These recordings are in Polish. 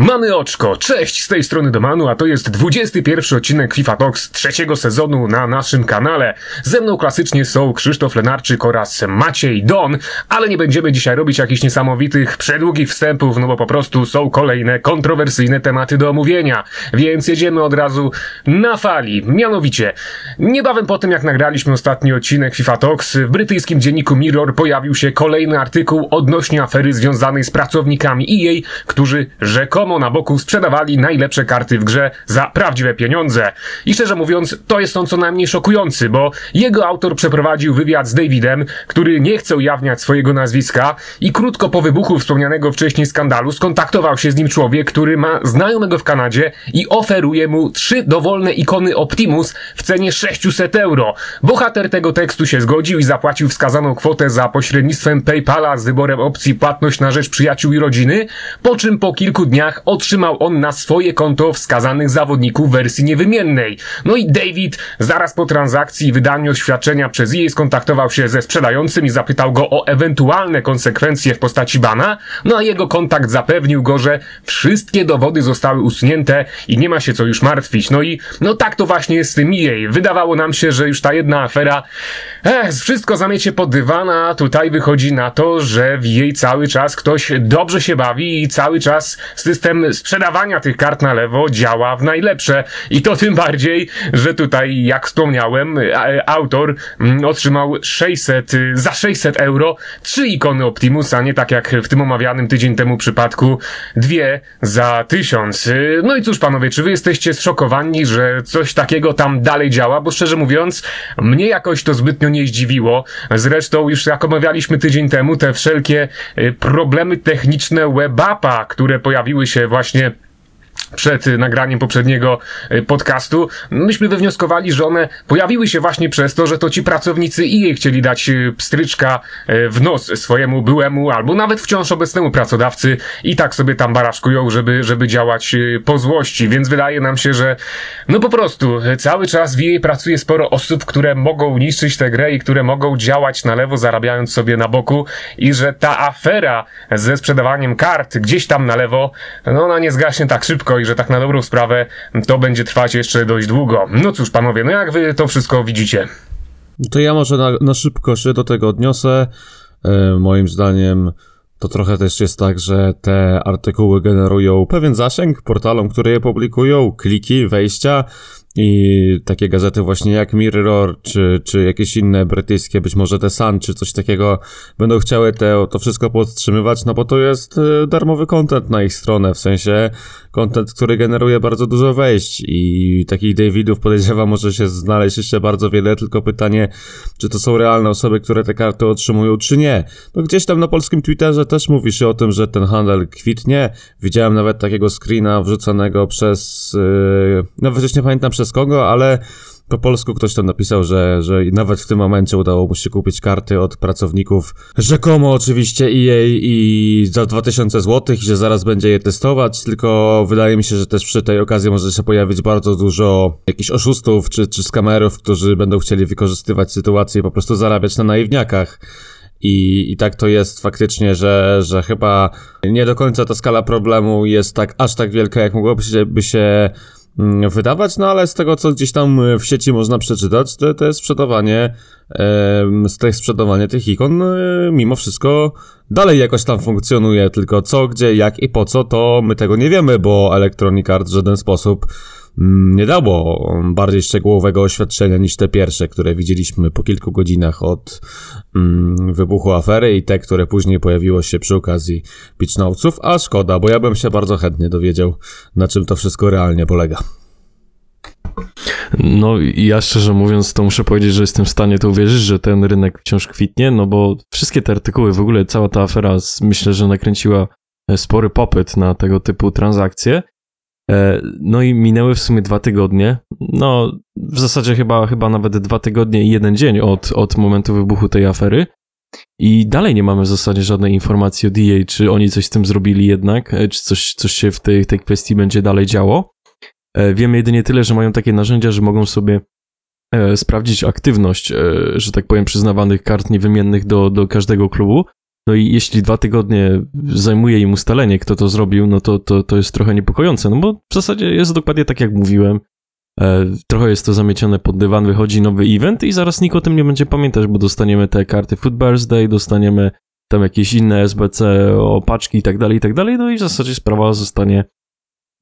Mamy oczko, cześć z tej strony Domanu, a to jest 21 odcinek FIFA Talks trzeciego sezonu na naszym kanale. Ze mną klasycznie są Krzysztof Lenarczyk oraz Maciej Don, ale nie będziemy dzisiaj robić jakichś niesamowitych, przedługich wstępów, no bo po prostu są kolejne kontrowersyjne tematy do omówienia. Więc jedziemy od razu na fali. Mianowicie, niebawem po tym jak nagraliśmy ostatni odcinek FIFA Talks, w brytyjskim dzienniku Mirror pojawił się kolejny artykuł odnośnie afery związanej z pracownikami EA, którzy rzekomo na boku sprzedawali najlepsze karty w grze za prawdziwe pieniądze. I szczerze mówiąc, to jest on co najmniej szokujący, bo jego autor przeprowadził wywiad z Davidem, który nie chce ujawniać swojego nazwiska i krótko po wybuchu wspomnianego wcześniej skandalu skontaktował się z nim człowiek, który ma znajomego w Kanadzie i oferuje mu trzy dowolne ikony Optimus w cenie 600 euro. Bohater tego tekstu się zgodził i zapłacił wskazaną kwotę za pośrednictwem PayPala z wyborem opcji płatność na rzecz przyjaciół i rodziny, po czym po kilku dniach otrzymał on na swoje konto wskazanych zawodników wersji niewymiennej. No i David zaraz po transakcji i wydaniu oświadczenia przez EA skontaktował się ze sprzedającym i zapytał go o ewentualne konsekwencje w postaci bana, no a jego kontakt zapewnił go, że wszystkie dowody zostały usunięte i nie ma się co już martwić. No i no tak to właśnie jest z tym EA. Wydawało nam się, że już ta jedna afera Ech, wszystko zamiecie pod dywan, a tutaj wychodzi na to, że w jej cały czas ktoś dobrze się bawi i cały czas system sprzedawania tych kart na lewo działa w najlepsze. I to tym bardziej, że tutaj, jak wspomniałem, autor mm, otrzymał 600, y, za 600 euro trzy ikony Optimusa, nie tak jak w tym omawianym tydzień temu przypadku, dwie za 1000. Y, no i cóż panowie, czy wy jesteście zszokowani, że coś takiego tam dalej działa? Bo szczerze mówiąc, mnie jakoś to zbytnio nie zdziwiło. Zresztą już jak omawialiśmy tydzień temu, te wszelkie y, problemy techniczne WebAppa, które pojawiły się właśnie przed nagraniem poprzedniego e, podcastu, myśmy wywnioskowali, że one pojawiły się właśnie przez to, że to ci pracownicy jej chcieli dać e, pstryczka w nos swojemu byłemu albo nawet wciąż obecnemu pracodawcy i tak sobie tam baraszkują, żeby, żeby działać po złości, więc wydaje nam się, że no po prostu cały czas w jej pracuje sporo osób, które mogą niszczyć tę grę i które mogą działać na lewo, zarabiając sobie na boku i że ta afera ze sprzedawaniem kart gdzieś tam na lewo, no ona nie zgaśnie tak szybko i że tak na dobrą sprawę to będzie trwać jeszcze dość długo. No cóż, panowie, no jak wy to wszystko widzicie? To ja może na, na szybko się do tego odniosę. E, moim zdaniem to trochę też jest tak, że te artykuły generują pewien zasięg portalom, które je publikują, kliki, wejścia i takie gazety właśnie jak Mirror, czy, czy jakieś inne brytyjskie, być może The Sun, czy coś takiego, będą chciały te, to wszystko podtrzymywać, no bo to jest e, darmowy content na ich stronę, w sensie content, który generuje bardzo dużo wejść i takich Davidów podejrzewam może się znaleźć jeszcze bardzo wiele, tylko pytanie, czy to są realne osoby, które te karty otrzymują, czy nie. No gdzieś tam na polskim Twitterze też mówi się o tym, że ten handel kwitnie. Widziałem nawet takiego screena wrzucanego przez, yy, no wreszcie nie pamiętam przez kogo, ale po polsku ktoś tam napisał, że, że nawet w tym momencie udało mu się kupić karty od pracowników rzekomo oczywiście EA i za 2000 zł że zaraz będzie je testować, tylko wydaje mi się, że też przy tej okazji może się pojawić bardzo dużo jakichś oszustów czy, czy skamerów, którzy będą chcieli wykorzystywać sytuację i po prostu zarabiać na naiwniakach. I, I tak to jest faktycznie, że, że chyba nie do końca ta skala problemu jest tak aż tak wielka, jak mogłoby się, by się wydawać, no ale z tego, co gdzieś tam w sieci można przeczytać, to, to jest sprzedawanie, tych sprzedawanie tych ikon e, mimo wszystko dalej jakoś tam funkcjonuje, tylko co, gdzie, jak i po co, to my tego nie wiemy, bo Electronic Arts w żaden sposób Mm, nie dało bardziej szczegółowego oświadczenia niż te pierwsze, które widzieliśmy po kilku godzinach od mm, wybuchu afery i te, które później pojawiło się przy okazji pitchnowców, a szkoda, bo ja bym się bardzo chętnie dowiedział, na czym to wszystko realnie polega. No ja szczerze mówiąc to muszę powiedzieć, że jestem w stanie to uwierzyć, że ten rynek wciąż kwitnie, no bo wszystkie te artykuły, w ogóle cała ta afera myślę, że nakręciła spory popyt na tego typu transakcje E, no i minęły w sumie dwa tygodnie. No, w zasadzie chyba, chyba nawet dwa tygodnie i jeden dzień od, od momentu wybuchu tej afery. I dalej nie mamy w zasadzie żadnej informacji od EA, czy oni coś z tym zrobili jednak, e, czy coś, coś się w tej, tej kwestii będzie dalej działo. E, wiemy jedynie tyle, że mają takie narzędzia, że mogą sobie sprawdzić aktywność, że tak powiem, przyznawanych kart niewymiennych do, do każdego klubu. No i jeśli dwa tygodnie zajmuje im ustalenie, kto to zrobił, no to, to, to jest trochę niepokojące, no bo w zasadzie jest dokładnie tak, jak mówiłem. E, trochę jest to zamiecione pod dywan, wychodzi nowy event i zaraz nikt o tym nie będzie pamiętać, bo dostaniemy te karty Food Birthday, dostaniemy tam jakieś inne SBC, opaczki i tak dalej, i tak dalej, no i w zasadzie sprawa zostanie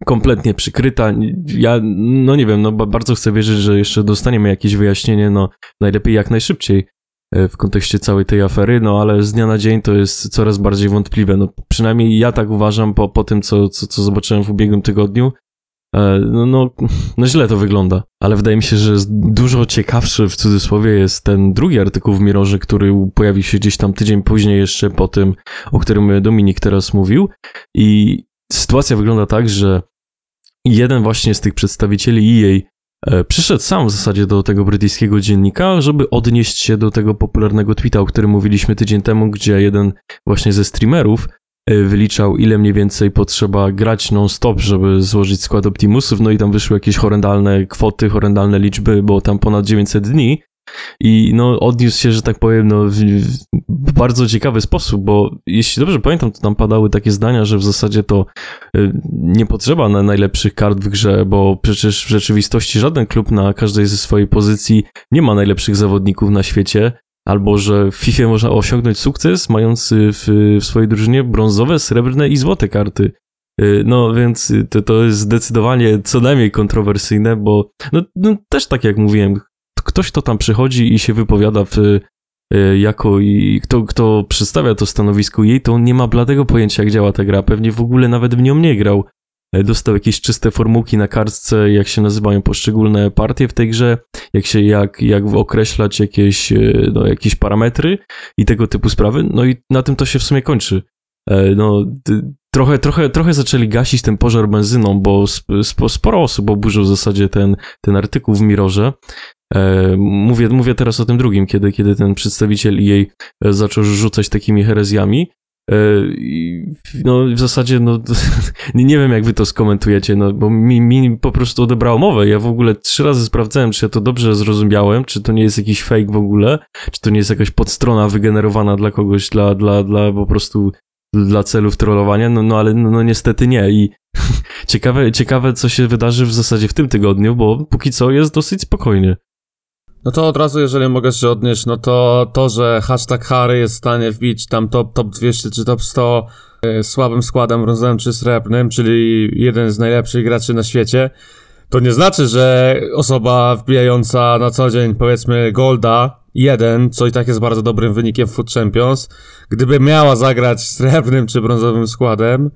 kompletnie przykryta. Ja, no nie wiem, no bardzo chcę wierzyć, że jeszcze dostaniemy jakieś wyjaśnienie, no najlepiej jak najszybciej w kontekście całej tej afery, no ale z dnia na dzień to jest coraz bardziej wątpliwe. No przynajmniej ja tak uważam po, po tym, co, co, co zobaczyłem w ubiegłym tygodniu. E, no, no, no źle to wygląda, ale wydaje mi się, że dużo ciekawszy w cudzysłowie jest ten drugi artykuł w Mirorze, który pojawił się gdzieś tam tydzień później jeszcze po tym, o którym Dominik teraz mówił i sytuacja wygląda tak, że jeden właśnie z tych przedstawicieli EA e, przyszedł sam w zasadzie do tego brytyjskiego dziennika, żeby odnieść się do tego popularnego tweeta, o którym mówiliśmy tydzień temu, gdzie jeden właśnie ze streamerów e, wyliczał, ile mniej więcej potrzeba grać non-stop, żeby złożyć skład Optimusów, no i tam wyszły jakieś horrendalne kwoty, horrendalne liczby, było tam ponad 900 dni, i no, odniósł się, że tak powiem, no, w, w, bardzo ciekawy sposób, bo jeśli dobrze pamiętam, to tam padały takie zdania, że w zasadzie to y, nie potrzeba na najlepszych kart w grze, bo przecież w rzeczywistości żaden klub na każdej ze swojej pozycji nie ma najlepszych zawodników na świecie, albo że w FIFA można osiągnąć sukces, mając w, w swojej drużynie brązowe, srebrne i złote karty. Y, no więc to, to jest zdecydowanie co najmniej kontrowersyjne, bo no, no, też tak jak mówiłem, ktoś, kto tam przychodzi i się wypowiada w, e, jako i kto, kto przedstawia to stanowisko jej, to on nie ma bladego pojęcia, jak działa ta gra. Pewnie w ogóle nawet w nią nie grał. E, dostał jakieś czyste formułki na kartce, jak się nazywają poszczególne partie w tej grze, jak się, jak, jak określać jakieś, e, no, jakieś parametry i tego typu sprawy. No i na tym to się w sumie kończy. No, trochę, trochę, trochę zaczęli gasić ten pożar benzyną, bo sporo osób oburzył w zasadzie ten, ten artykuł w Mirorze. E, mówię, mówię teraz o tym drugim, kiedy, kiedy ten przedstawiciel jej e, zaczął rzucać takimi herezjami. E, no w zasadzie no nie wiem jak wy to skomentujecie, no bo mi, mi po prostu odebrało mowę. Ja w ogóle trzy razy sprawdzałem, czy ja to dobrze zrozumiałem, czy to nie jest jakiś fake w ogóle, czy to nie jest jakaś podstrona wygenerowana dla kogoś, dla, dla, dla po prostu dla celów trollowania, no, no ale no, no niestety nie i ciekawe, ciekawe co się wydarzy w zasadzie w tym tygodniu, bo póki co jest dosyć spokojnie. No to od razu, jeżeli mogę się odnieść, no to to, że hashtag Harry jest w stanie wbić tam top, top 200 czy top 100 y, słabym składem brązowym czy srebrnym, czyli jeden z najlepszych graczy na świecie, to nie znaczy, że osoba wbijająca na co dzień, powiedzmy, Golda, jeden, co i tak jest bardzo dobrym wynikiem w Food Champions, gdyby miała zagrać srebrnym czy brązowym składem,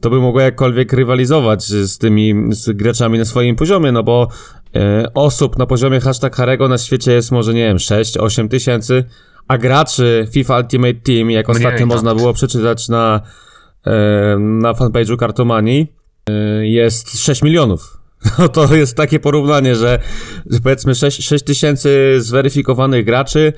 to by mogła jakkolwiek rywalizować z tymi z graczami na swoim poziomie, no bo e, osób na poziomie hashtag Harego na świecie jest może, nie wiem, 6-8 tysięcy, a graczy FIFA Ultimate Team, jak Mniej, ostatnio można było przeczytać na, e, na fanpage'u Kartomanii, e, jest 6 milionów. No to jest takie porównanie, że, że powiedzmy 6, 6 tysięcy zweryfikowanych graczy.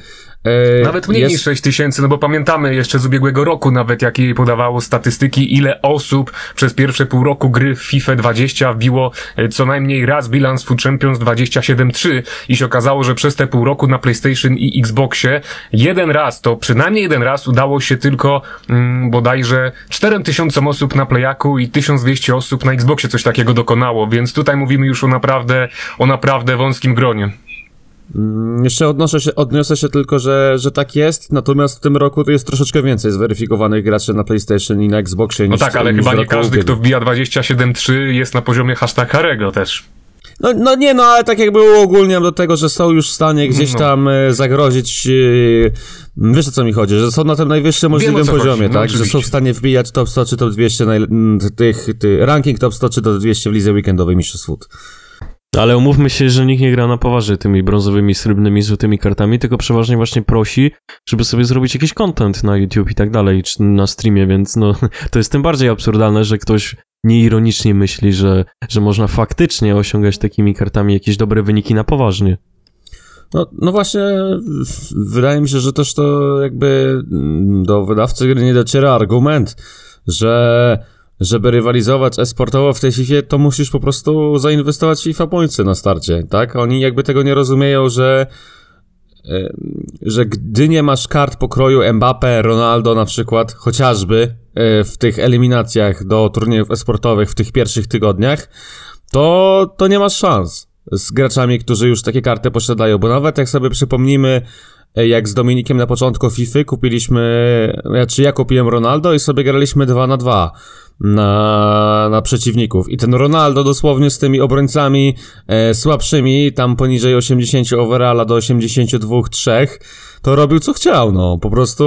E, nawet mniej jest... niż 6 tysięcy, no bo pamiętamy jeszcze z ubiegłego roku nawet, jakie podawało statystyki, ile osób przez pierwsze pół roku gry w FIFA 20 wbiło e, co najmniej raz bilans Food Champions 27-3 i się okazało, że przez te pół roku na PlayStation i Xboxie jeden raz, to przynajmniej jeden raz udało się tylko mm, bodajże 4 tysiącom osób na Playaku i 1200 osób na Xboxie coś takiego dokonało, więc tutaj mówimy już o naprawdę, o naprawdę wąskim gronie. Mm, jeszcze odnoszę się, odniosę się tylko, że, że tak jest, natomiast w tym roku to jest troszeczkę więcej zweryfikowanych graczy na PlayStation i na Xboxie No niż tak, ale niż chyba nie każdy, kto wbija 27.3 jest na poziomie hashtag Harego też. No, no nie, no ale tak jakby uogólniam do tego, że są już w stanie gdzieś no. tam e, zagrozić. E, wiesz o co mi chodzi, że są na tym najwyższym możliwym poziomie, no, tak? Że są w stanie wbijać top 100 czy top 200, naj, tych, tych, ranking top 100 czy top 200 w lidze weekendowej Mistrzostw Food. Ale umówmy się, że nikt nie gra na poważnie tymi brązowymi, srebrnymi, złotymi kartami, tylko przeważnie właśnie prosi, żeby sobie zrobić jakiś content na YouTube i tak dalej, czy na streamie, więc no, to jest tym bardziej absurdalne, że ktoś nieironicznie myśli, że, że można faktycznie osiągać takimi kartami jakieś dobre wyniki na poważnie. No, no właśnie, wydaje mi się, że też to jakby do wydawcy gry nie dociera argument, że żeby rywalizować esportowo w tej FIFA, to musisz po prostu zainwestować w FIFA pointsy na starcie, tak? Oni jakby tego nie rozumieją, że e, że gdy nie masz kart pokroju Mbappe, Ronaldo na przykład, chociażby e, w tych eliminacjach do turniejów esportowych w tych pierwszych tygodniach, to, to nie masz szans z graczami, którzy już takie karty posiadają, bo nawet jak sobie przypomnimy, jak z Dominikiem na początku FIFA kupiliśmy, znaczy ja kupiłem Ronaldo i sobie graliśmy 2 na 2 na, na przeciwników. I ten Ronaldo dosłownie z tymi obrońcami e, słabszymi, tam poniżej 80 overalla do 82-3, to robił co chciał, no. Po prostu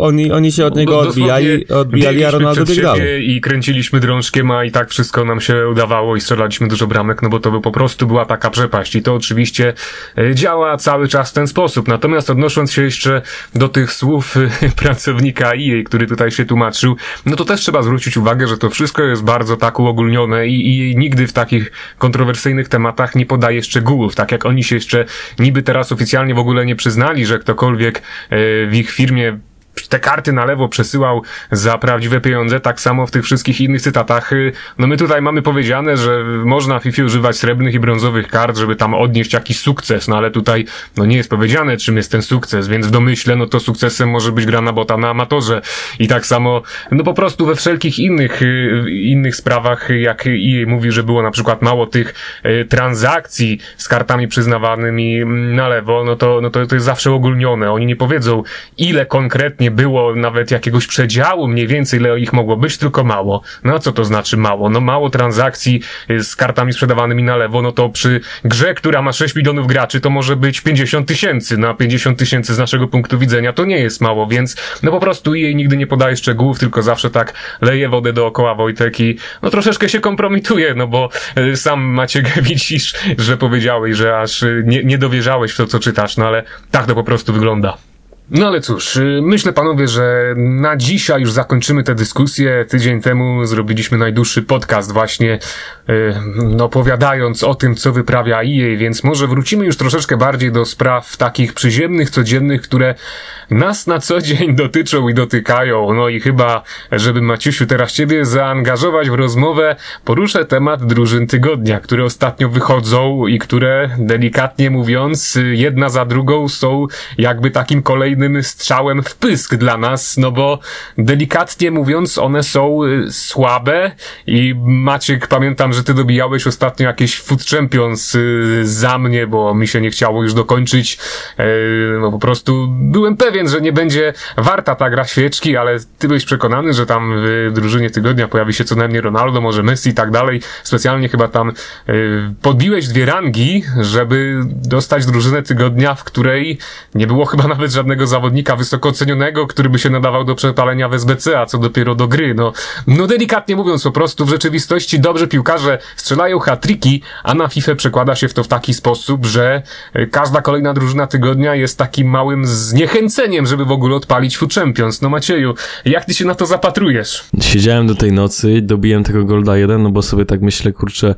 oni, oni się od niego No, odbijali, odbijali a Ronaldo siebie I kręciliśmy drążkiem, a i tak wszystko nam się udawało i strzelaliśmy dużo bramek, no bo to by po prostu była taka przepaść. I to oczywiście e, działa cały czas w ten sposób. Natomiast odnosząc się jeszcze do tych słów e, pracownika EA, który tutaj się tłumaczył, no to też trzeba zwrócić uwagę, że to wszystko jest bardzo tak uogólnione i, i nigdy w takich kontrowersyjnych tematach nie podaje szczegółów. Tak jak oni się jeszcze niby teraz oficjalnie w ogóle nie przyznali, że ktokolwiek e, w ich firmie te karty na lewo przesyłał za prawdziwe pieniądze, tak samo w tych wszystkich innych cytatach. y, No my tutaj mamy powiedziane, że można w FIFA używać srebrnych i brązowych kart, żeby tam odnieść jakiś sukces, no ale tutaj no nie jest powiedziane, czym jest ten sukces, więc w domyśle, no to sukcesem może być gra na bota na amatorze. I tak samo, no po prostu we wszelkich innych, y, innych sprawach, jak EA mówi, że było na przykład mało tych y, transakcji z kartami przyznawanymi mm, na lewo, no to, no to, to jest zawsze ogólnione. Oni nie powiedzą, ile konkretnie było nawet jakiegoś przedziału, mniej więcej ile ich mogło być, tylko mało. No co to znaczy mało? No mało transakcji y, z kartami sprzedawanymi na lewo, no to przy grze, która ma 6 milionów graczy, to może być 50 tysięcy. Na 50 tysięcy z naszego punktu widzenia to nie jest mało, więc no po prostu jej nigdy nie podaje szczegółów, tylko zawsze tak leje wodę dookoła Wojtek i no troszeczkę się kompromituje, no bo y, sam Maciek widzisz, że powiedziałeś, że aż y, nie, nie dowierzałeś w to, co czytasz, no ale tak to po prostu wygląda. No ale cóż, y, myślę panowie, że na dzisiaj już zakończymy tę dyskusję. Tydzień temu zrobiliśmy najdłuższy podcast właśnie y, no, opowiadając o tym, co wyprawia EA, więc może wrócimy już troszeczkę bardziej do spraw takich przyziemnych, codziennych, które nas na co dzień dotyczą i dotykają. No i chyba, żeby Maciusiu teraz ciebie zaangażować w rozmowę, poruszę temat drużyn tygodnia, które ostatnio wychodzą i które, delikatnie mówiąc, y, jedna za drugą są jakby takim kolejnym strzałem w pysk dla nas, no bo delikatnie mówiąc, one są y, słabe i Maciek, pamiętam, że ty dobijałeś ostatnio jakieś Food Champions y, za mnie, bo mi się nie chciało już dokończyć. E, No po prostu byłem pewien, że nie będzie warta ta gra świeczki, ale ty byłeś przekonany, że tam w drużynie tygodnia pojawi się co najmniej Ronaldo, może Messi i tak dalej. Specjalnie chyba tam y, podbiłeś dwie rangi, żeby dostać drużynę tygodnia, w której nie było chyba nawet żadnego zawodnika wysoko ocenionego, który by się nadawał do przepalenia w SBC, a co dopiero do gry. No, no delikatnie mówiąc, po prostu w rzeczywistości dobrze piłkarze strzelają hat-tricki, a na FIFA przekłada się w to w taki sposób, że y, każda kolejna drużyna tygodnia jest takim małym zniechęceniem, żeby w ogóle odpalić Food Champions. No Macieju, jak ty się na to zapatrujesz? Siedziałem do tej nocy, dobiłem tego Golda 1, no bo sobie tak myślę, kurczę, e,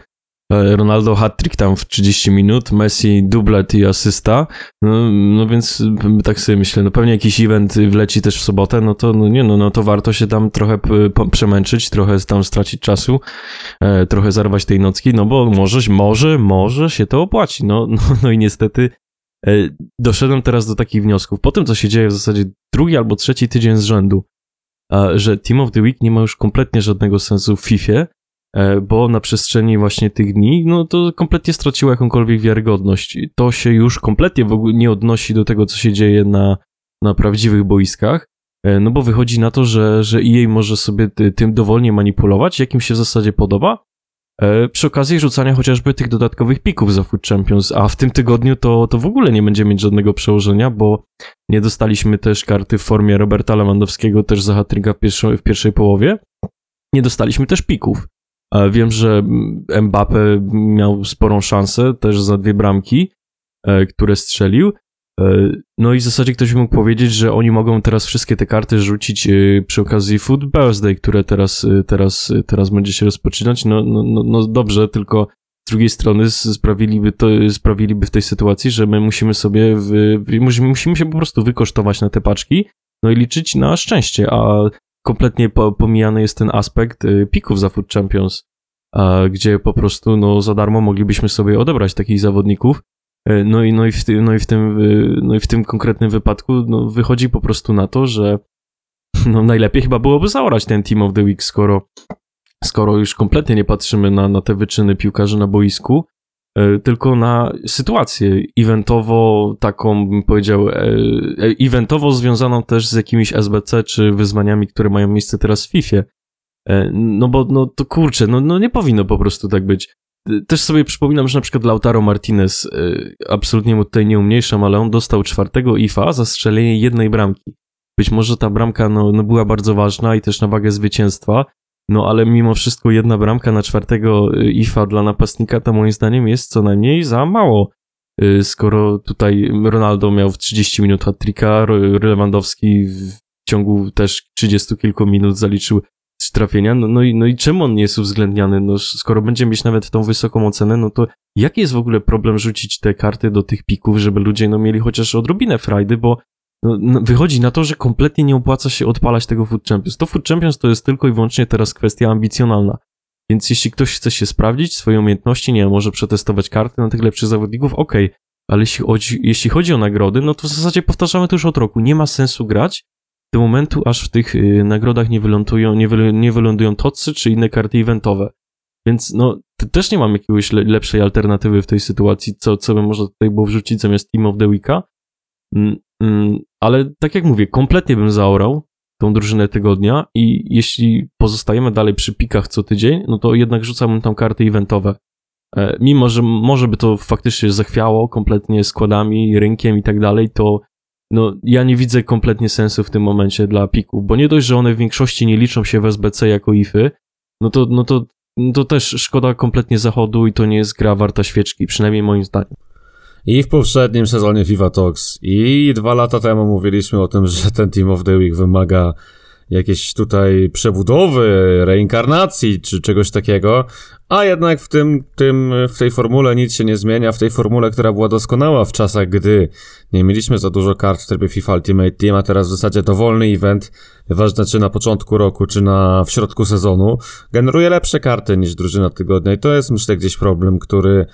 Ronaldo hat-trick tam w 30 minut, Messi dublet i asysta, no, no więc tak sobie myślę, no pewnie jakiś event wleci też w sobotę, no to no nie no, no to warto się tam trochę przemęczyć, trochę tam stracić czasu, e, trochę zarwać tej nocki, no bo może, może, może się to opłaci, no, no, no i niestety e, doszedłem teraz do takich wniosków, po tym co się dzieje w zasadzie drugi albo trzeci tydzień z rzędu, a, że Team of the Week nie ma już kompletnie żadnego sensu w FIFA, e, bo na przestrzeni właśnie tych dni, no to kompletnie straciło jakąkolwiek wiarygodność. To się już kompletnie w ogóle nie odnosi do tego, co się dzieje na, na prawdziwych boiskach, e, no bo wychodzi na to, że, że EA może sobie ty- tym dowolnie manipulować, jakim się w zasadzie podoba, e, przy okazji rzucania chociażby tych dodatkowych pików za Food Champions, a w tym tygodniu to, to w ogóle nie będzie mieć żadnego przełożenia, bo nie dostaliśmy też karty w formie Roberta Lewandowskiego też za hatryka w, w pierwszej połowie. Nie dostaliśmy też pików. Wiem, że Mbappe miał sporą szansę też za dwie bramki, e, które strzelił. E, No i w zasadzie ktoś mógł powiedzieć, że oni mogą teraz wszystkie te karty rzucić e, przy okazji Food Birthday, które teraz, teraz, teraz będzie się rozpoczynać. No, no, no, no dobrze, tylko z drugiej strony sprawiliby to, sprawiliby w tej sytuacji, że my musimy sobie, w, musimy- musimy się po prostu wykosztować na te paczki, no i liczyć na szczęście, a kompletnie po, pomijany jest ten aspekt y, pików za Food Champions, gdzie po prostu no, za darmo moglibyśmy sobie odebrać takich zawodników. E, No i, no i, w, no, i w, tym, y, no i w tym konkretnym wypadku no, wychodzi po prostu na to, że no, najlepiej chyba byłoby zaorać ten Team of the Week, skoro, skoro już kompletnie nie patrzymy na, na te wyczyny piłkarzy na boisku, tylko na sytuację eventowo taką, bym powiedział, e, e, eventowo związaną też z jakimiś SBC czy wyzwaniami, które mają miejsce teraz w FIFA. E, No bo, no to kurczę, no, no nie powinno po prostu tak być. Też sobie przypominam, że na przykład Lautaro Martinez, absolutnie mu tutaj nie umniejszam, ale on dostał czwartego IFA za strzelenie jednej bramki. Być może ta bramka no, no była bardzo ważna i też na wagę zwycięstwa, no ale mimo wszystko jedna bramka na czwartego y, IFA dla napastnika to moim zdaniem jest co najmniej za mało. Y, Skoro tutaj Ronaldo miał w 30 minut hat-tricka, Lewandowski w ciągu też 30 kilku minut zaliczył trafienia, no, no, i, no i czemu on nie jest uwzględniany? No, skoro będzie mieć nawet tą wysoką ocenę, no to jaki jest w ogóle problem rzucić te karty do tych pików, żeby ludzie no, mieli chociaż odrobinę frajdy, bo no, no, wychodzi na to, że kompletnie nie opłaca się odpalać tego Food Champions. To Food Champions to jest tylko i wyłącznie teraz kwestia ambicjonalna. Więc jeśli ktoś chce się sprawdzić, swoje umiejętności, nie może przetestować karty na tych lepszych zawodników, okej, ale jeśli chodzi, jeśli chodzi o nagrody, no to w zasadzie powtarzamy to już od roku. Nie ma sensu grać do momentu, aż w tych y, nagrodach nie wylądują, nie, nie wylądują tocy czy inne karty eventowe. Więc no, też nie mam jakiegoś le, lepszej alternatywy w tej sytuacji, co, co by można tutaj było wrzucić zamiast Team of the Weeka. Mm, ale tak jak mówię, kompletnie bym zaorał tą drużynę tygodnia i jeśli pozostajemy dalej przy pikach co tydzień, no to jednak rzucałbym tam karty eventowe. E, mimo, że może by to faktycznie zachwiało kompletnie składami, rynkiem i tak dalej, to no ja nie widzę kompletnie sensu w tym momencie dla pików, bo nie dość, że one w większości nie liczą się w SBC jako ify, no to, no to, no to też szkoda kompletnie zachodu i to nie jest gra warta świeczki, przynajmniej moim zdaniem. I w poprzednim sezonie FIFA Talks. I dwa lata temu mówiliśmy o tym, że ten Team of the Week wymaga jakiejś tutaj przebudowy, reinkarnacji czy czegoś takiego, a jednak w tym, tym, w tej formule nic się nie zmienia, w tej formule, która była doskonała w czasach, gdy nie mieliśmy za dużo kart w trybie FIFA Ultimate Team, a teraz w zasadzie dowolny event, nieważne czy na początku roku, czy na w środku sezonu, generuje lepsze karty niż drużyna tygodnia. I to jest myślę gdzieś problem, który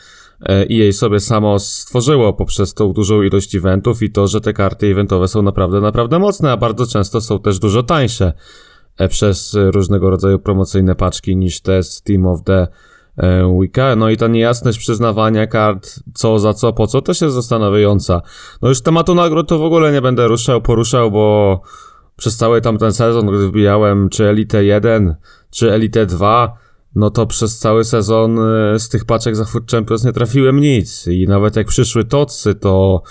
e, EA sobie samo stworzyło poprzez tą dużą ilość eventów i to, że te karty eventowe są naprawdę, naprawdę mocne, a bardzo często są też dużo tańsze e, przez różnego rodzaju promocyjne paczki niż te z Team of the e, Weeka. No i ta niejasność przyznawania kart, co za co, po co, też jest zastanawiająca. No już tematu nagród to w ogóle nie będę ruszał, poruszał, bo przez cały tamten sezon, gdy wbijałem czy Elite 1, czy Elite 2, no to przez cały sezon e, z tych paczek za Food Champions nie trafiłem nic. I nawet jak przyszły tocy, to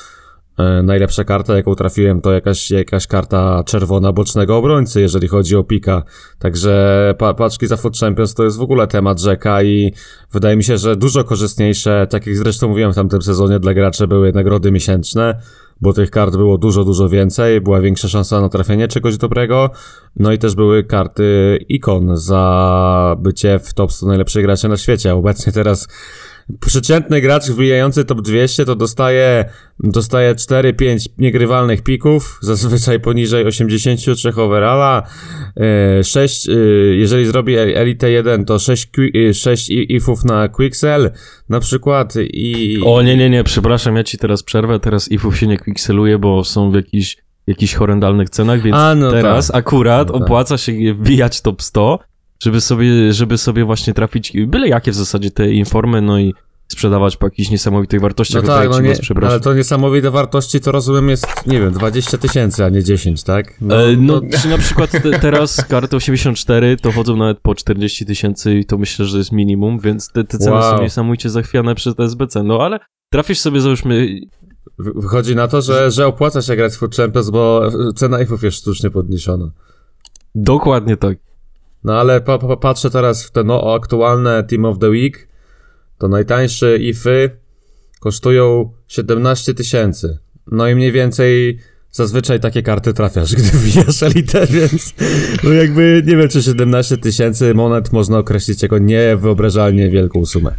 najlepsza karta, jaką trafiłem, to jakaś, jakaś karta czerwona bocznego obrońcy, jeżeli chodzi o pika. Także pa, paczki za Food Champions to jest w ogóle temat rzeka i wydaje mi się, że dużo korzystniejsze, tak jak zresztą mówiłem w tamtym sezonie, dla graczy były nagrody miesięczne, bo tych kart było dużo, dużo więcej, była większa szansa na trafienie czegoś dobrego, no i też były karty ikon za bycie w top 100 najlepszych graczy na świecie. Obecnie teraz przeciętny gracz wbijający top 200 to dostaje, dostaje 4-5 niegrywalnych pików, zazwyczaj poniżej 83 overalla, e, 6, e, jeżeli zrobi Elite 1 to 6, qui- e, 6 i- ifów na Quixel na przykład i... O nie, nie, nie, przepraszam, ja ci teraz przerwę, teraz ifów się nie kwikseluje, bo są w jakichś, jakichś horrendalnych cenach, więc A, no teraz tak. akurat No tak. opłaca się wbijać top 100, żeby sobie, żeby sobie właśnie trafić byle jakie w zasadzie te informy, no i sprzedawać po jakichś niesamowitych No wartościach. tak, Tutaj no nie, was ale to niesamowite wartości, to rozumiem jest, nie wiem, 20 tysięcy, a nie 10, tak? No, e, no, czy na przykład te, teraz karty 84 to chodzą nawet po 40 tysięcy i to myślę, że jest minimum, więc te, te ceny Wow. są niesamowicie zachwiane przez SBC. No ale trafisz sobie, załóżmy, Wy- Wychodzi na to, że, że opłaca się grać w Food Champions, bo cena ifów jest sztucznie podniesiona. dokładnie tak. No ale pa, pa, patrzę teraz w te no, aktualne Team of the Week, to najtańsze ify kosztują 17 tysięcy. No i mniej więcej zazwyczaj takie karty trafiasz, gdy wbijasz elitę, więc no jakby nie wiem, czy 17 tysięcy monet można określić jako niewyobrażalnie wielką sumę.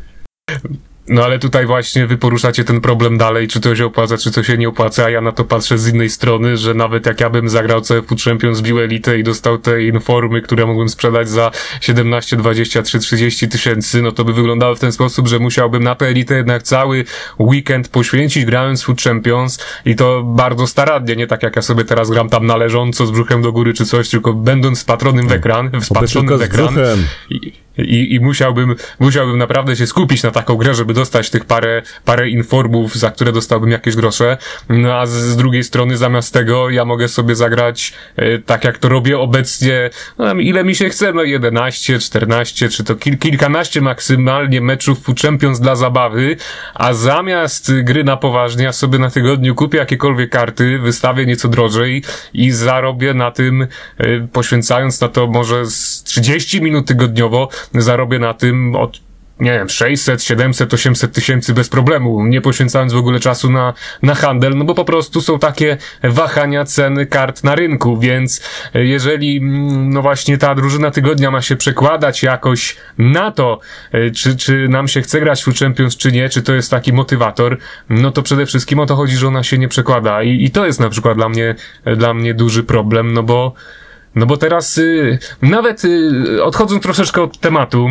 No ale tutaj właśnie wy poruszacie ten problem dalej, czy to się opłaca, czy to się nie opłaca, a ja na to patrzę z innej strony, że nawet jak ja bym zagrał CFU Champions, bił elitę i dostał te informy, które mógłbym sprzedać za 17, 23, 30 tysięcy, no to by wyglądało w ten sposób, że musiałbym na tę elitę jednak cały weekend poświęcić grając Food Champions i to bardzo starannie, nie tak jak ja sobie teraz gram tam należąco z brzuchem do góry czy coś, tylko będąc patronym w ekran, wpatrzonym w ekran. I, i, musiałbym, musiałbym naprawdę się skupić na taką grę, żeby dostać tych parę, parę informów, za które dostałbym jakieś grosze. No a z, z drugiej strony zamiast tego ja mogę sobie zagrać e, tak jak to robię obecnie, no, ile mi się chce, no 11, 14, czy to kil, kilkanaście maksymalnie meczów Food Champions dla zabawy, a zamiast gry na poważnie ja sobie na tygodniu kupię jakiekolwiek karty, wystawię nieco drożej i zarobię na tym, e, poświęcając na to może z 30 minut tygodniowo, zarobię na tym od nie wiem, 600, 700, 800 tysięcy bez problemu, nie poświęcając w ogóle czasu na, na handel, no bo po prostu są takie wahania ceny kart na rynku, więc jeżeli, mm, no właśnie ta drużyna tygodnia ma się przekładać jakoś na to, e, czy, czy nam się chce grać w Champions, czy nie, czy to jest taki motywator, no to przede wszystkim o to chodzi, że ona się nie przekłada. I, i to jest na przykład dla mnie, dla mnie duży problem, no bo no bo teraz y, nawet y, odchodząc troszeczkę od tematu,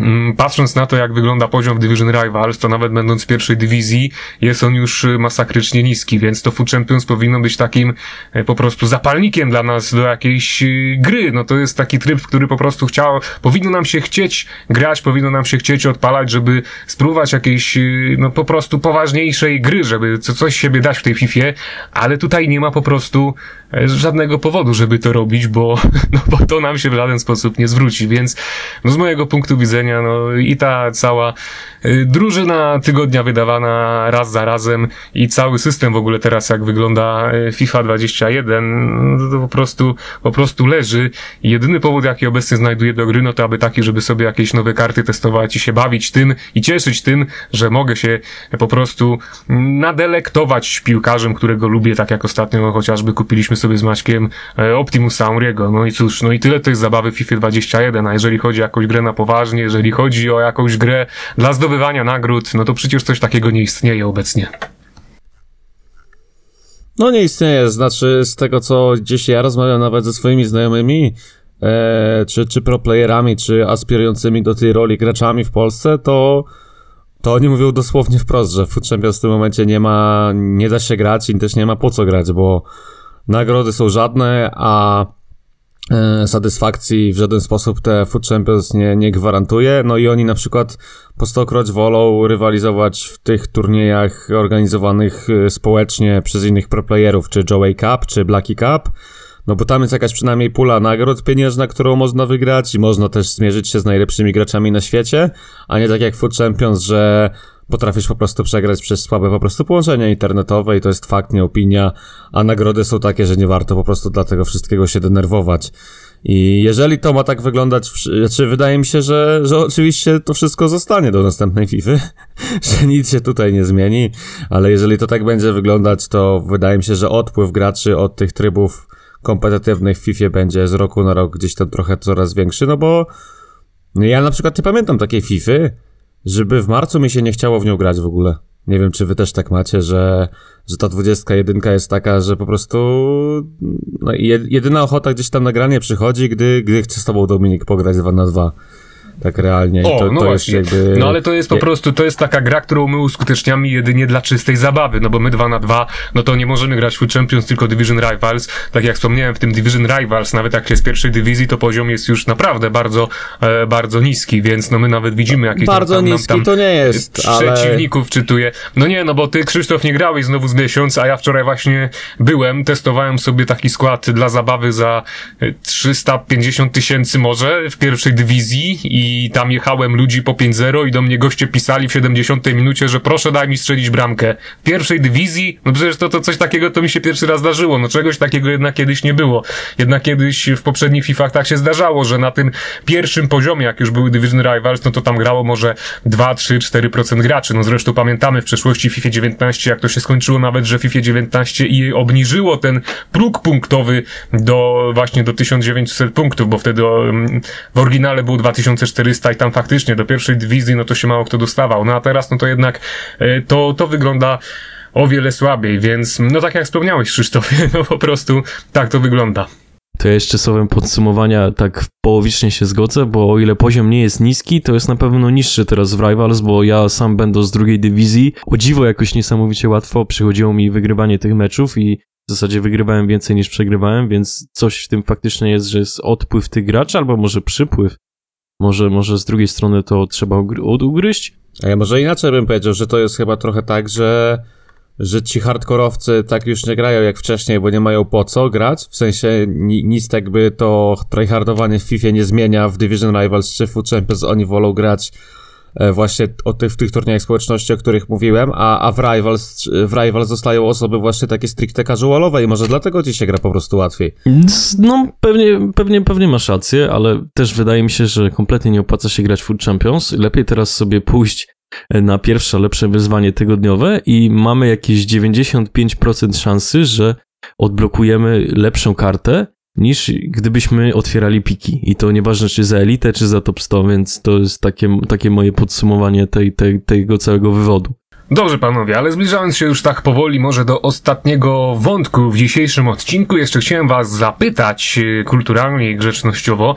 mm, patrząc na to, jak wygląda poziom w Division Rivals, to nawet będąc w pierwszej dywizji, jest on już y, masakrycznie niski, więc to Food Champions powinno być takim e, po prostu zapalnikiem dla nas do jakiejś y, gry. No to jest taki tryb, w który po prostu chciało, powinno nam się chcieć grać, powinno nam się chcieć odpalać, żeby spróbować jakiejś, y, no po prostu poważniejszej gry, żeby co, coś siebie dać w tej Fifie, ale tutaj nie ma po prostu żadnego powodu, żeby to robić, bo, no bo to nam się w żaden sposób nie zwróci, więc no z mojego punktu widzenia, no i ta cała drużyna tygodnia wydawana raz za razem i cały system w ogóle teraz jak wygląda y, FIFA 21, no to po prostu, po prostu leży. Jedyny powód, jaki obecnie znajduję do gry, no to aby taki, żeby sobie jakieś nowe karty testować i się bawić tym i cieszyć tym, że mogę się po prostu nadelektować piłkarzem, którego lubię, tak jak ostatnio chociażby kupiliśmy sobie z Maćkiem Optimusa Auriego. No i cóż, no i tyle to jest zabawy FIFA 21, a jeżeli chodzi o jakąś grę na poważnie, jeżeli chodzi o jakąś grę dla zdobywania nagród, no to przecież coś takiego nie istnieje obecnie. No nie istnieje, znaczy z tego co gdzieś ja rozmawiam nawet ze swoimi znajomymi, e, czy, czy proplayerami, czy aspirującymi do tej roli graczami w Polsce, to, to oni mówią dosłownie wprost, że Food Champions w tym momencie nie ma, nie da się grać i też nie ma po co grać, bo nagrody są żadne, a satysfakcji w żaden sposób te Food Champions nie, nie gwarantuje. No i oni na przykład po stokroć wolą rywalizować w tych turniejach organizowanych e, społecznie przez innych proplayerów, czy Joey Cup, czy Blacky Cup. No bo tam jest jakaś przynajmniej pula nagród pieniężna, którą można wygrać i można też zmierzyć się z najlepszymi graczami na świecie, a nie tak jak Food Champions, że potrafisz po prostu przegrać przez słabe po prostu połączenia internetowe i to jest fakt, nie opinia, a nagrody są takie, że nie warto po prostu dla tego wszystkiego się denerwować. I jeżeli to ma tak wyglądać, w- znaczy wydaje mi się, że, że oczywiście to wszystko zostanie do następnej FIFA, że nic się tutaj nie zmieni, ale jeżeli to tak będzie wyglądać, to wydaje mi się, że odpływ graczy od tych trybów kompetytywnych w FIFA będzie z roku na rok gdzieś tam trochę coraz większy, no bo ja na przykład nie pamiętam takiej FIFA, żeby w marcu mi się nie chciało w nią grać w ogóle. Nie wiem, czy wy też tak macie, że, że ta 21 jest taka, że po prostu no, jed- jedyna ochota gdzieś tam na granie przychodzi, gdy, gdy chce z tobą Dominik pograć 2 na 2 Tak realnie. O, to, no to właśnie. jakby... No ale to jest po prostu, to jest taka gra, którą my uskuteczniamy jedynie dla czystej zabawy, no bo my 2 na 2 no to nie możemy grać w Champions, tylko Division Rivals. Tak jak wspomniałem, w tym Division Rivals, nawet jak się z pierwszej dywizji, to poziom jest już naprawdę bardzo, e, bardzo niski, więc no my nawet widzimy jakieś Bardzo tam, tam, niski tam, to nie jest, ale... przeciwników czytuję. No nie, no bo ty, Krzysztof, nie grałeś znowu z miesiąc, a ja wczoraj właśnie byłem, testowałem sobie taki skład dla zabawy za e, 350 tysięcy może w pierwszej dywizji i tam jechałem ludzi po 5-0 i do mnie goście pisali w 70 minucie, że proszę daj mi strzelić bramkę. W pierwszej dywizji? No przecież to, to coś takiego to mi się pierwszy raz zdarzyło. No czegoś takiego jednak kiedyś nie było. Jednak kiedyś w poprzednich FIFAch tak się zdarzało, że na tym pierwszym poziomie, jak już były Division Rivals, no to tam grało może 2, 3, 4% graczy. No zresztą pamiętamy w przeszłości FIFA 19, jak to się skończyło nawet, że FIFA 19 i obniżyło ten próg punktowy do właśnie do 1900 punktów, bo wtedy mm, w oryginale był 2400 400 i tam faktycznie do pierwszej dywizji no to się mało kto dostawał. No a teraz no to jednak e, to, to wygląda o wiele słabiej, więc no tak jak wspomniałeś Krzysztofie, no po prostu tak to wygląda. To ja jeszcze słowem podsumowania tak połowicznie się zgodzę, bo o ile poziom nie jest niski, to jest na pewno niższy teraz w Rivals, bo ja sam będąc z drugiej dywizji, o dziwo jakoś niesamowicie łatwo przychodziło mi wygrywanie tych meczów i w zasadzie wygrywałem więcej niż przegrywałem, więc coś w tym faktycznie jest, że jest odpływ tych graczy, albo może przypływ. Może, może z drugiej strony to trzeba ugry- ugryźć. A ja może inaczej bym powiedział, że to jest chyba trochę tak, że, że ci hardkorowcy tak już nie grają jak wcześniej, bo nie mają po co grać. W sensie ni- nic jakby to tryhardowanie w FIFA nie zmienia w Division Rivals czy Food Champions. Oni wolą grać e, właśnie o tych, w tych turniejach społeczności, o których mówiłem, a, a w, Rivals, w Rivals zostają osoby właśnie takie stricte casualowe i może dlatego ci się gra po prostu łatwiej. No, pewnie, pewnie, pewnie masz rację, ale też wydaje mi się, że kompletnie nie opłaca się grać Food Champions. Lepiej teraz sobie pójść na pierwsze lepsze wyzwanie tygodniowe i mamy jakieś 95% szansy, że odblokujemy lepszą kartę niż gdybyśmy otwierali piki. I to nieważne czy za elitę, czy za top 100, więc to jest takie, takie moje podsumowanie tej, tej, tego całego wywodu. Dobrze panowie, ale zbliżając się już tak powoli może do ostatniego wątku w dzisiejszym odcinku, jeszcze chciałem was zapytać e, kulturalnie i grzecznościowo,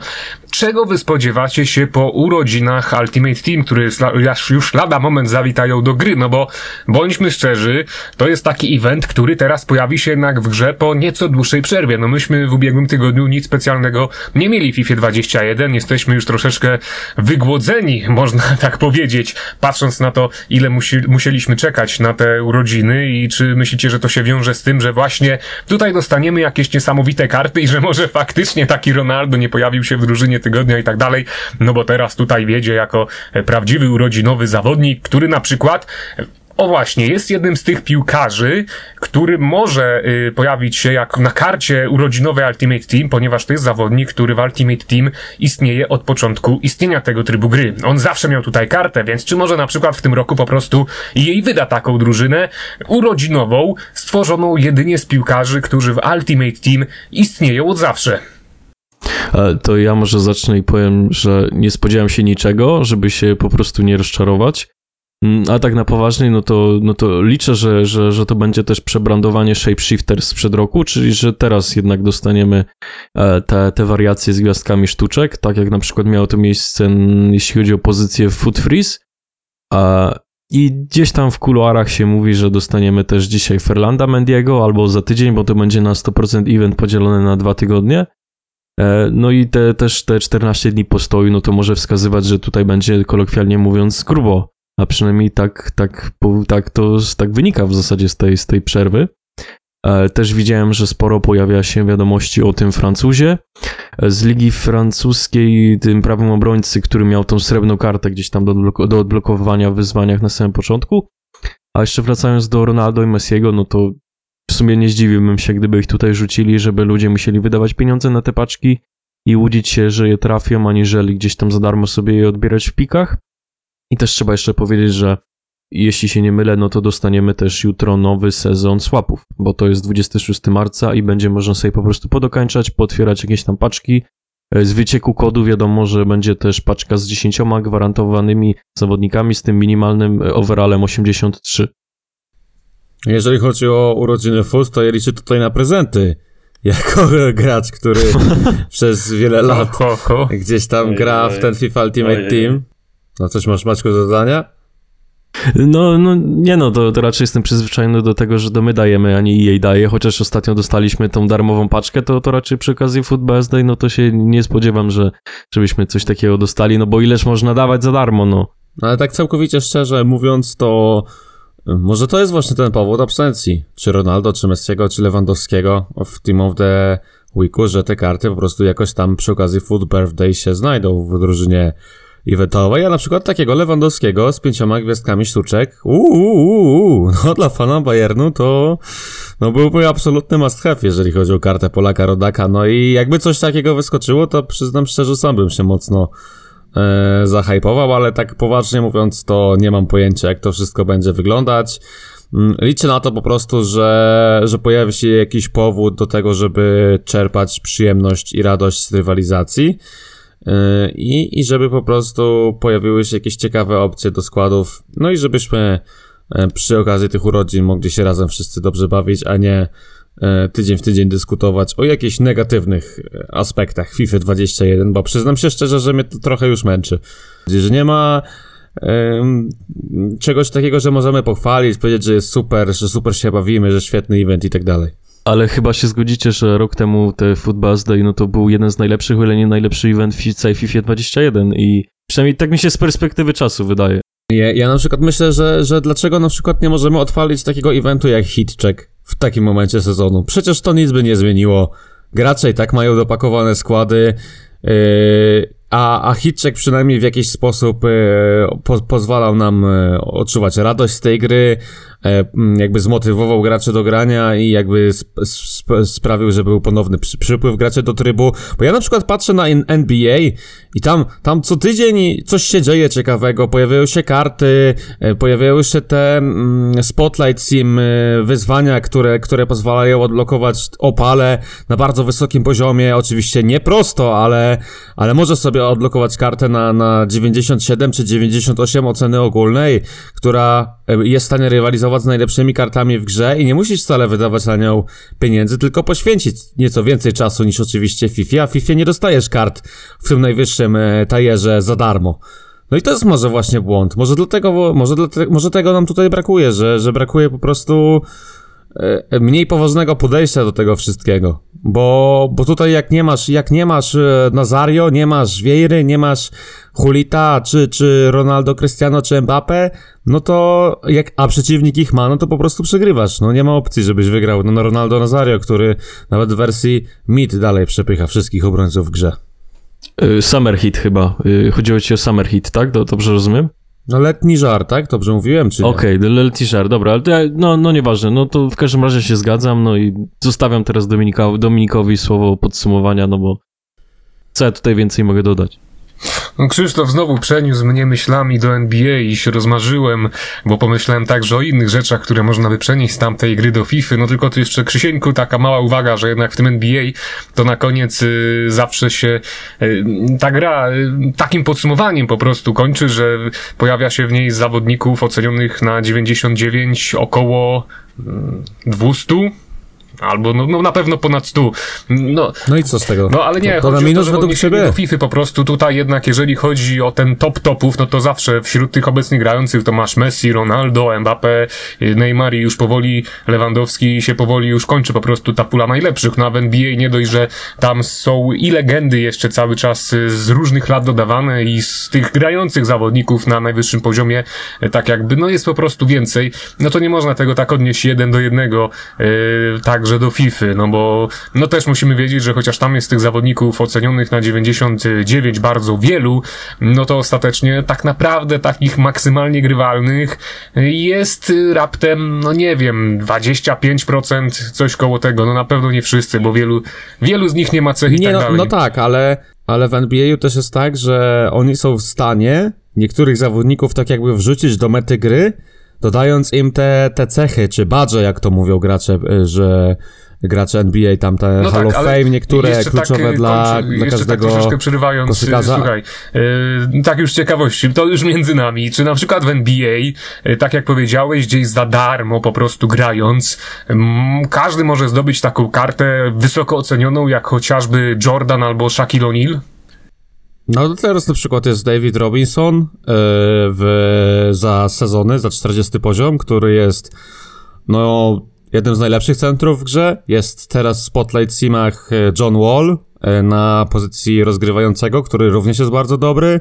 czego wy spodziewacie się po urodzinach Ultimate Team, które sla- już lada moment zawitają do gry, no bo bądźmy szczerzy, to jest taki event, który teraz pojawi się jednak w grze po nieco dłuższej przerwie. No myśmy w ubiegłym tygodniu nic specjalnego nie mieli w FIFA 21, jesteśmy już troszeczkę wygłodzeni, można tak powiedzieć, patrząc na to, ile musi, musieliśmy czekać na te urodziny i czy myślicie, że to się wiąże z tym, że właśnie tutaj dostaniemy jakieś niesamowite karty i że może faktycznie taki Ronaldo nie pojawił się w drużynie tygodnia i tak dalej, no bo teraz tutaj wiedzie jako e, prawdziwy urodzinowy zawodnik, który na przykład o właśnie, jest jednym z tych piłkarzy, który może y, pojawić się jak na karcie urodzinowej Ultimate Team, ponieważ to jest zawodnik, który w Ultimate Team istnieje od początku istnienia tego trybu gry. On zawsze miał tutaj kartę, więc czy może na przykład w tym roku po prostu jej wyda taką drużynę urodzinową, stworzoną jedynie z piłkarzy, którzy w Ultimate Team istnieją od zawsze. E, To ja może zacznę i powiem, że nie spodziewałem się niczego, żeby się po prostu nie rozczarować. Mm, A tak na poważnie, no to, no to liczę, że, że, że to będzie też przebrandowanie Shapeshifter sprzed roku, czyli że teraz jednak dostaniemy e, te, te wariacje z gwiazdkami sztuczek, tak jak na przykład miało to miejsce, jeśli chodzi o pozycję w Foot Freeze. I gdzieś tam w kuluarach się mówi, że dostaniemy też dzisiaj Ferlanda Mendiego albo za tydzień, bo to będzie na 100% event podzielony na dwa tygodnie. E, No i te, też te 14 dni postoju, no to może wskazywać, że tutaj będzie kolokwialnie mówiąc grubo, a przynajmniej tak, tak, tak to tak wynika w zasadzie z tej, z tej przerwy. E, Też widziałem, że sporo pojawia się wiadomości o tym Francuzie e, z ligi francuskiej, tym prawym obrońcy, który miał tą srebrną kartę gdzieś tam do, do odblokowywania w wyzwaniach na samym początku. A jeszcze wracając do Ronaldo i Messiego, no to w sumie nie zdziwiłbym się, gdyby ich tutaj rzucili, żeby ludzie musieli wydawać pieniądze na te paczki i łudzić się, że je trafią, aniżeli gdzieś tam za darmo sobie je odbierać w pikach. I też trzeba jeszcze powiedzieć, że jeśli się nie mylę, no to dostaniemy też jutro nowy sezon swapów, bo to jest 26 marca i będzie można sobie po prostu podokańczać, potwierać jakieś tam paczki. E, Z wycieku kodu wiadomo, że będzie też paczka z 10 gwarantowanymi zawodnikami z tym minimalnym e, overallem 83. Jeżeli chodzi o urodziny FUS, to ja liczę tutaj na prezenty. Jako gracz, który przez wiele lat gdzieś tam gra w ten FIFA Ultimate. Team. No coś masz Maćku do dodania? No, no nie no, to, to raczej jestem przyzwyczajony do tego, że to my dajemy, a nie jej daje, chociaż ostatnio dostaliśmy tą darmową paczkę, to, to raczej przy okazji Football Day, no to się nie spodziewam, że żebyśmy coś takiego dostali, no bo ileż można dawać za darmo, no. No ale tak całkowicie szczerze mówiąc, to y, może to jest właśnie ten powód absencji. Czy Ronaldo, czy Messiego, czy Lewandowskiego w Team of the Weeku, że te karty po prostu jakoś tam przy okazji Food Birthday się znajdą w drużynie eventowej. Ja na przykład takiego Lewandowskiego z pięcioma gwiazdkami sztuczek, uuu, no dla fana Bayernu to no byłby absolutny must have, jeżeli chodzi o kartę Polaka Rodaka. No i jakby coś takiego wyskoczyło, to przyznam szczerze, sam bym się mocno e, zahypował, ale tak poważnie mówiąc, to nie mam pojęcia, jak to wszystko będzie wyglądać. Mm, Liczę na to po prostu, że, że pojawi się jakiś powód do tego, żeby czerpać przyjemność i radość z rywalizacji. Yy, I, I żeby po prostu pojawiły się jakieś ciekawe opcje do składów. No i żebyśmy e, przy okazji tych urodzin mogli się razem wszyscy dobrze bawić, a nie e, tydzień w tydzień dyskutować o jakichś negatywnych e, aspektach FIFA 21, bo przyznam się szczerze, że mnie to trochę już męczy. Że nie ma czegoś takiego, że możemy pochwalić, powiedzieć, że jest super, że super się bawimy, że świetny event i tak dalej. Ale chyba się zgodzicie, że rok temu te Football Day, no to był jeden z najlepszych, o ile nie najlepszy event w całej FIFA 21 i przynajmniej tak mi się z perspektywy czasu wydaje. Ja, ja na przykład myślę, że, że dlaczego na przykład nie możemy odpalić takiego eventu jak Hit Check w takim momencie sezonu? Przecież to nic by nie zmieniło. Gracze i tak mają dopakowane składy, yy, a, a Hit Check przynajmniej w jakiś sposób yy, po, pozwalał nam yy, odczuwać radość z tej gry, jakby zmotywował graczy do grania i jakby sp sp sprawił, że był ponowny przy przypływ graczy do trybu. Bo ja na przykład patrzę na NBA i tam, tam co tydzień coś się dzieje ciekawego, pojawiają się karty, e, pojawiają się te mm, Spotlight Sim e, wyzwania, które, które pozwalają odblokować opale na bardzo wysokim poziomie, oczywiście nie prosto, ale, ale może sobie odblokować kartę na, na 97 czy 98 oceny ogólnej, która e, jest w stanie rywalizować z najlepszymi kartami w grze i nie musisz wcale wydawać na nią pieniędzy, tylko poświęcić nieco więcej czasu niż oczywiście FIFA, a FIFA nie dostajesz kart w tym najwyższym e, tajerze za darmo. No i to jest może właśnie błąd. Może dlatego, może, dlatego, może tego nam tutaj brakuje, że, że brakuje po prostu mniej poważnego podejścia do tego wszystkiego. Bo, bo tutaj jak nie masz, jak nie masz e, Nazario, nie masz Wiejry, nie masz Hulita, czy, czy Ronaldo, Cristiano, czy Mbappe, no to jak, a przeciwnik ich ma, no to po prostu przegrywasz. No nie ma opcji, żebyś wygrał no, na Ronaldo Nazario, który nawet w wersji mid dalej przepycha wszystkich obrońców w grze. Y, Summer Hit chyba. Y, Chodziło ci o Summer Hit, tak? Do, dobrze rozumiem? No letni żar, tak? Dobrze mówiłem, czy? Okej, okay, Little T-shirt, dobra, ale to no, no nieważne, no to w każdym razie się zgadzam, no i zostawiam teraz Dominika, Dominikowi słowo podsumowania, no bo co ja tutaj więcej mogę dodać? Krzysztof znowu przeniósł mnie myślami do NBA i się rozmarzyłem, bo pomyślałem także o innych rzeczach, które można by przenieść z tamtej gry do FIFA. No tylko tu jeszcze Krzysieńku taka mała uwaga, że jednak w tym NBA to na koniec y, zawsze się y, ta gra y, takim podsumowaniem po prostu kończy, że pojawia się w niej zawodników ocenionych na 99 około y, 200 albo no, no na pewno ponad 100. No, No i co z tego? no ale nie, to, to na chodzi o minus że według odniesienie ciebie. do FIFA po prostu tutaj jednak jeżeli chodzi o ten top topów, no to zawsze wśród tych obecnych grających to masz Messi, Ronaldo, Mbappe, Neymar i już powoli Lewandowski się powoli już kończy po prostu ta pula najlepszych. No a w NBA nie dość, że tam są i legendy jeszcze cały czas y, z różnych lat dodawane i z tych grających zawodników na najwyższym poziomie y, tak jakby, no jest po prostu więcej. No to nie można tego tak odnieść jeden do jednego yy, także do FIFA, no bo no też musimy wiedzieć, że chociaż tam jest tych zawodników ocenionych na 99 bardzo wielu, no to ostatecznie tak naprawdę takich maksymalnie grywalnych jest y, raptem, no nie wiem, 25%, coś koło tego, no na pewno nie wszyscy, bo wielu, wielu z nich nie ma cech i Nie, tak no, dalej. no tak, ale, ale w NBA też jest tak, że oni są w stanie niektórych zawodników tak jakby wrzucić do mety gry, dodając im te, te cechy, czy badże, jak to mówią gracze, y, że gracze NBA, tam te No Hall of ale Fame, niektóre jeszcze kluczowe tak, y, dla, kończę, dla jeszcze każdego tak troszeczkę przerywając, y, koszykarza. słuchaj, y, tak już ciekawości, to już między nami, czy na przykład w NBA, y, tak jak powiedziałeś, gdzieś za darmo po prostu grając, mm, każdy może zdobyć taką kartę wysoko ocenioną, jak chociażby Jordan albo Shaquille O'Neal? No teraz na przykład jest David Robinson yy, w, za sezony, za 40 poziom, który jest no jednym z najlepszych centrów w grze. Jest teraz w Spotlight Simach e, John Wall e, na pozycji rozgrywającego, który również jest bardzo dobry.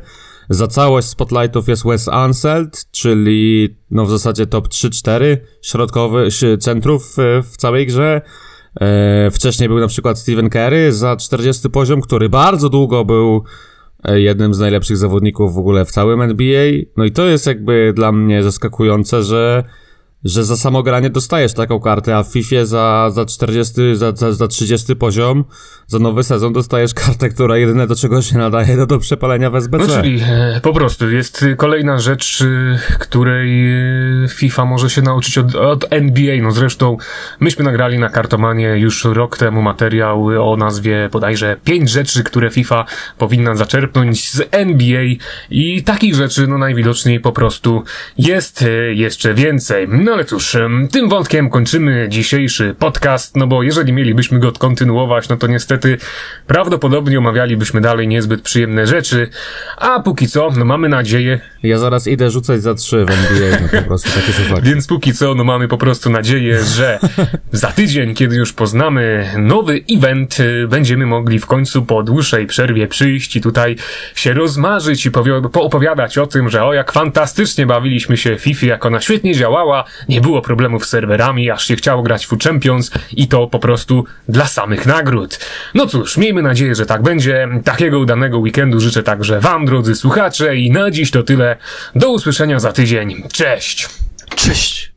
Za całość Spotlightów jest Wes Anseld, czyli no w zasadzie top 3-4 środkowych centrów w, całej grze. E, wcześniej był na przykład Stephen Curry za 40 poziom, który bardzo długo był e, jednym z najlepszych zawodników w ogóle w całym NBA. No i to jest jakby dla mnie zaskakujące, że że za samogranie dostajesz taką kartę, a w FIFA za, za 40, za, za, za 30 poziom, za nowy sezon dostajesz kartę, która jedyne do czego się nadaje, to do przepalenia w SBC. No czyli e, po prostu jest kolejna rzecz, y, której y, FIFA może się nauczyć od, od NBA. No zresztą myśmy nagrali na Kartomanie już rok temu materiał o nazwie bodajże pięć rzeczy, które FIFA powinna zaczerpnąć z NBA i takich rzeczy no najwidoczniej po prostu jest jeszcze więcej. No ale cóż, tym wątkiem kończymy dzisiejszy podcast, no bo jeżeli mielibyśmy go kontynuować, no to niestety prawdopodobnie omawialibyśmy dalej niezbyt przyjemne rzeczy, a póki co, no mamy nadzieję, Ja zaraz idę rzucać za 3 w NBA, no po prostu takie są fakty. więc póki co, no mamy po prostu nadzieję, że za tydzień, kiedy już poznamy nowy event, y, będziemy mogli w końcu po dłuższej przerwie przyjść i tutaj się rozmarzyć i poopowiadać o tym, że o jak fantastycznie bawiliśmy się FIFA, jak ona świetnie działała, nie było problemów z serwerami, aż się chciało grać w Champions i to po prostu dla samych nagród. No cóż, miejmy nadzieję, że tak będzie. Takiego udanego weekendu życzę także wam, drodzy słuchacze i na dziś to tyle. Do usłyszenia za tydzień. Cześć! Cześć!